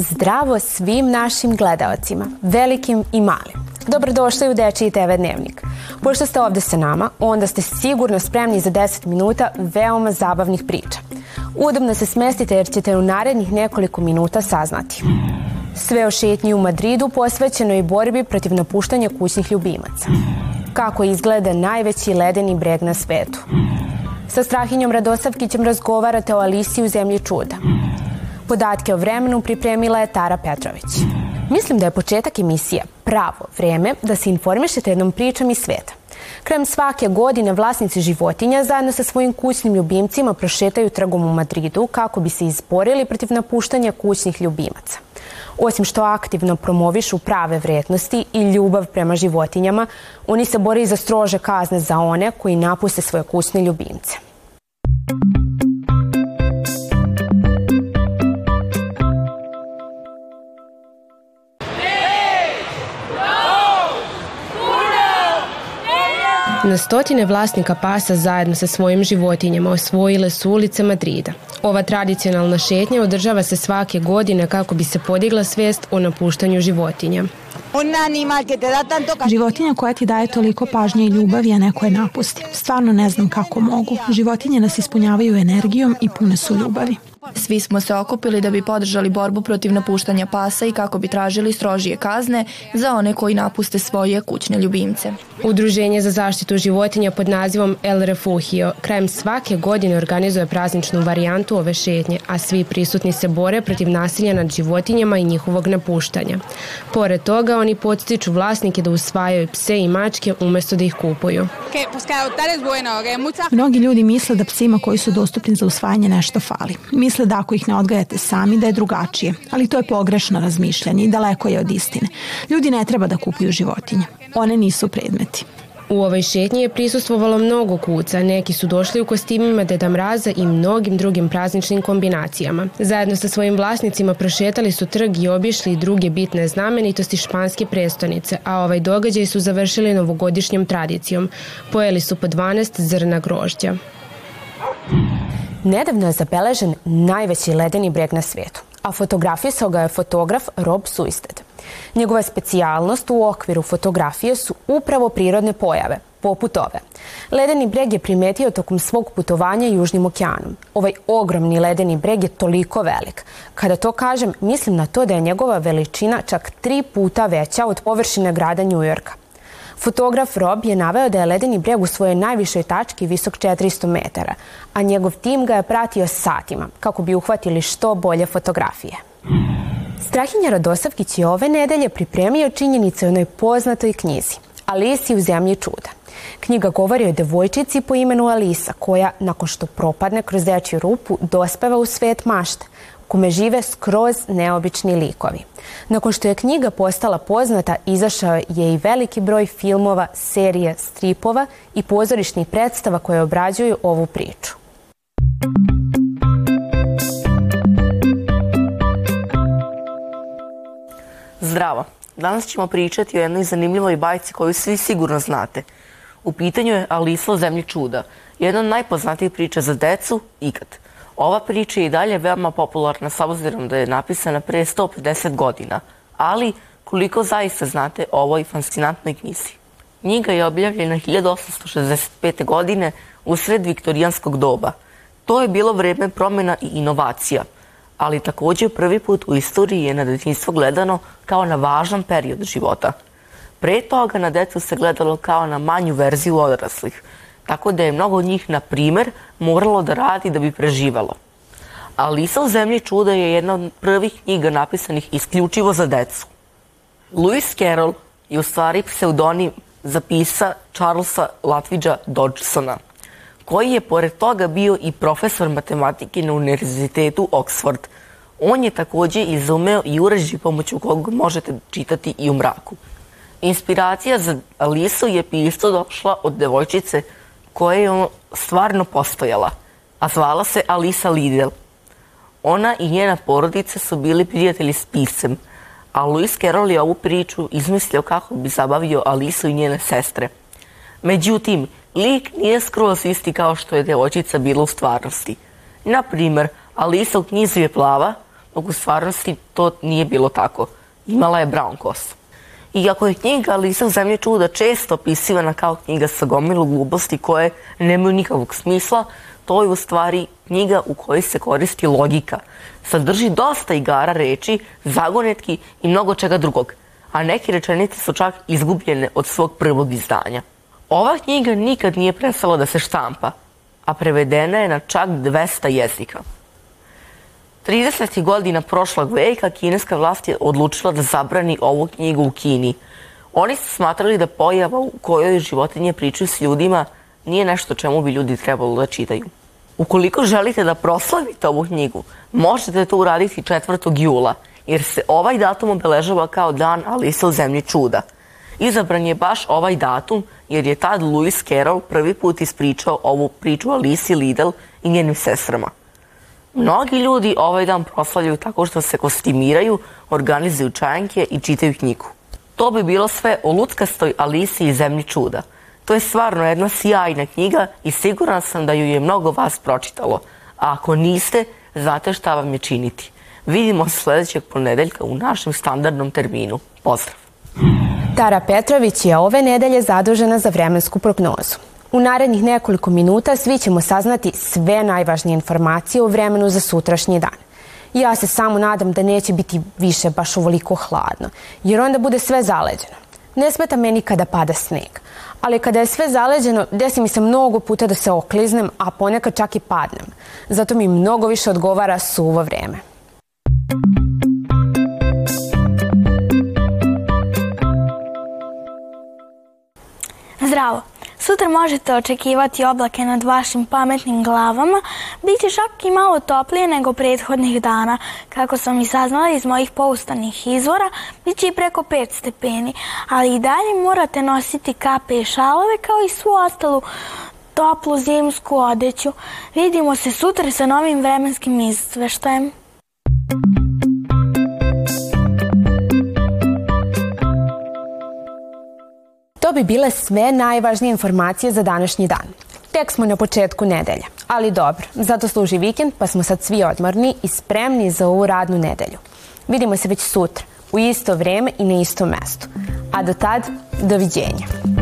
Zdravo svim našim gledaocima, velikim i malim. Dobrodošli u Dečiji TV Dnevnik. Pošto ste ovde sa nama, onda ste sigurno spremni za 10 minuta veoma zabavnih priča. Udobno se smestite jer ćete u narednih nekoliko minuta saznati. Sve o šetnji u Madridu posvećeno i borbi protiv napuštanja kućnih ljubimaca. Kako izgleda najveći ledeni breg na svetu. Sa Strahinjom Radosavkićem razgovarate o Alisi u zemlji čuda. Podatke o vremenu pripremila je Tara Petrović. Mislim da je početak emisije pravo vreme da se informišete jednom pričom iz sveta. Krajem svake godine vlasnici životinja zajedno sa svojim kućnim ljubimcima prošetaju trgom u Madridu kako bi se izborili protiv napuštanja kućnih ljubimaca. Osim što aktivno promovišu prave vrednosti i ljubav prema životinjama, oni se bore i za strože kazne za one koji napuste svoje kućne ljubimce. Na stotine vlasnika pasa zajedno sa svojim životinjama osvojile su ulice Madrida. Ova tradicionalna šetnja održava se svake godine kako bi se podigla svest o napuštanju životinja. Životinja koja ti daje toliko pažnje i ljubavi, a neko je napusti. Stvarno ne znam kako mogu. Životinje nas ispunjavaju energijom i pune su ljubavi. Svi smo se okupili da bi podržali borbu protiv napuštanja pasa i kako bi tražili strožije kazne za one koji napuste svoje kućne ljubimce. Udruženje za zaštitu životinja pod nazivom El Refugio krajem svake godine organizuje prazničnu varijantu ove šetnje, a svi prisutni se bore protiv nasilja nad životinjama i njihovog napuštanja. Pored toga, oni podstiču vlasnike da usvajaju pse i mačke umesto da ih kupuju. Mnogi ljudi misle da psima koji su dostupni za usvajanje nešto fali. Misle da ako ih ne odgajate sami da je drugačije, ali to je pogrešno razmišljanje i daleko je od istine. Ljudi ne treba da kupuju životinje. One nisu predmeti. U ovoj šetnji je prisustvovalo mnogo kuca, neki su došli u kostimima Deda Mraza i mnogim drugim prazničnim kombinacijama. Zajedno sa svojim vlasnicima prošetali su trg i obišli druge bitne znamenitosti španske prestonice, a ovaj događaj su završili novogodišnjom tradicijom. Pojeli su po 12 zrna grožđa. Nedavno je zabeležen najveći ledeni breg na svijetu, a fotografisao ga je fotograf Rob Suisted. Njegova specijalnost u okviru fotografije su upravo prirodne pojave, poput ove. Ledeni breg je primetio tokom svog putovanja Južnim okeanom. Ovaj ogromni ledeni breg je toliko velik. Kada to kažem, mislim na to da je njegova veličina čak tri puta veća od površine grada Njujorka. Fotograf Rob je naveo da je ledeni breg u svojoj najvišoj tački visok 400 metara, a njegov tim ga je pratio satima kako bi uhvatili što bolje fotografije. Strahinja Radosavkić je ove nedelje pripremio činjenice o onoj poznatoj knjizi Alisi u zemlji čuda. Knjiga govori o devojčici po imenu Alisa koja, nakon što propadne kroz dečju rupu, dospeva u svet mašta, kome žive skroz neobični likovi. Nakon što je knjiga postala poznata, izašao je i veliki broj filmova, serije, stripova i pozorišnih predstava koje obrađuju ovu priču. Zdravo! Danas ćemo pričati o jednoj zanimljivoj bajci koju svi sigurno znate. U pitanju je Alisa u zemlji čuda, jedna od najpoznatijih priča za decu ikad. Ova priča je i dalje veoma popularna s obzirom da je napisana pre 150 godina, ali koliko zaista znate o ovoj fascinantnoj knjizi. Knjiga je objavljena 1865. godine u sred viktorijanskog doba. To je bilo vreme promjena i inovacija – ali takođe prvi put u istoriji je na detinjstvo gledano kao na važan period života. Pre toga na decu se gledalo kao na manju verziju odraslih, tako da je mnogo njih, na primer, moralo da radi da bi preživalo. Alisa u zemlji čuda je jedna od prvih knjiga napisanih isključivo za decu. Lewis Carroll je u stvari pseudonim za pisa Charlesa Latvidža Dodgsona – koji je pored toga bio i profesor matematike na Univerzitetu Oxford. On je takođe izumeo i uređaj pomoću kog možete čitati i u mraku. Inspiracija za Alisu je pisto došla od devojčice koja je stvarno postojala, a zvala se Alisa Lidl. Ona i njena porodica su bili prijatelji s pisem, a Lewis Carroll je ovu priču izmislio kako bi zabavio Alisu i njene sestre. Međutim, lik nije skroz isti kao što je devojčica bila u stvarnosti. Na primer, Alisa u knjizi je plava, dok u stvarnosti to nije bilo tako. Imala je brown kosu. Iako je knjiga Alisa u zemlji čuda često opisivana kao knjiga sa gomilu gluposti koje nemaju nikakvog smisla, to je u stvari knjiga u kojoj se koristi logika. Sadrži dosta igara reči, zagonetki i mnogo čega drugog, a neke rečenice su čak izgubljene od svog prvog izdanja. Ova knjiga nikad nije prestala da se štampa, a prevedena je na čak 200 jezika. 30. godina prošlog veka kineska vlast je odlučila da zabrani ovu knjigu u Kini. Oni su smatrali da pojava u kojoj životinje pričaju s ljudima nije nešto čemu bi ljudi trebalo da čitaju. Ukoliko želite da proslavite ovu knjigu, možete to uraditi 4. jula, jer se ovaj datum obeležava kao dan Alisa u zemlji čuda. Izabran je baš ovaj datum, jer je tad Lewis Carroll prvi put ispričao ovu priču Alisi Lidl i njenim sestrama. Mnogi ljudi ovaj dan proslavljaju tako što se kostimiraju, organizuju čajanke i čitaju knjigu. To bi bilo sve o lutkastoj Alisi i zemlji čuda. To je stvarno jedna sjajna knjiga i siguran sam da ju je mnogo vas pročitalo. A ako niste, znate šta vam je činiti. Vidimo se sledećeg ponedeljka u našem standardnom terminu. Pozdrav! Tara Petrović je ove nedelje zadužena za vremensku prognozu. U narednih nekoliko minuta svi ćemo saznati sve najvažnije informacije o vremenu za sutrašnji dan. Ja se samo nadam da neće biti više baš ovoliko hladno, jer onda bude sve zaleđeno. Ne smeta meni kada pada sneg, ali kada je sve zaleđeno, desi mi se mnogo puta da se okliznem, a ponekad čak i padnem. Zato mi mnogo više odgovara suvo vreme. Zdravo! Sutra možete očekivati oblake nad vašim pametnim glavama. Biće čak i malo toplije nego prethodnih dana. Kako sam i saznala iz mojih poustanih izvora, biće i preko 5 stepeni. Ali i dalje morate nositi kape i šalove kao i svu ostalu toplu zimsku odeću. Vidimo se sutra sa novim vremenskim izveštajem. To bi bile sve najvažnije informacije za današnji dan. Tek smo na početku nedelja, ali dobro, zato služi vikend pa smo sad svi odmorni i spremni za ovu radnu nedelju. Vidimo se već sutra, u isto vreme i na istom mestu. A do tad, doviđenja.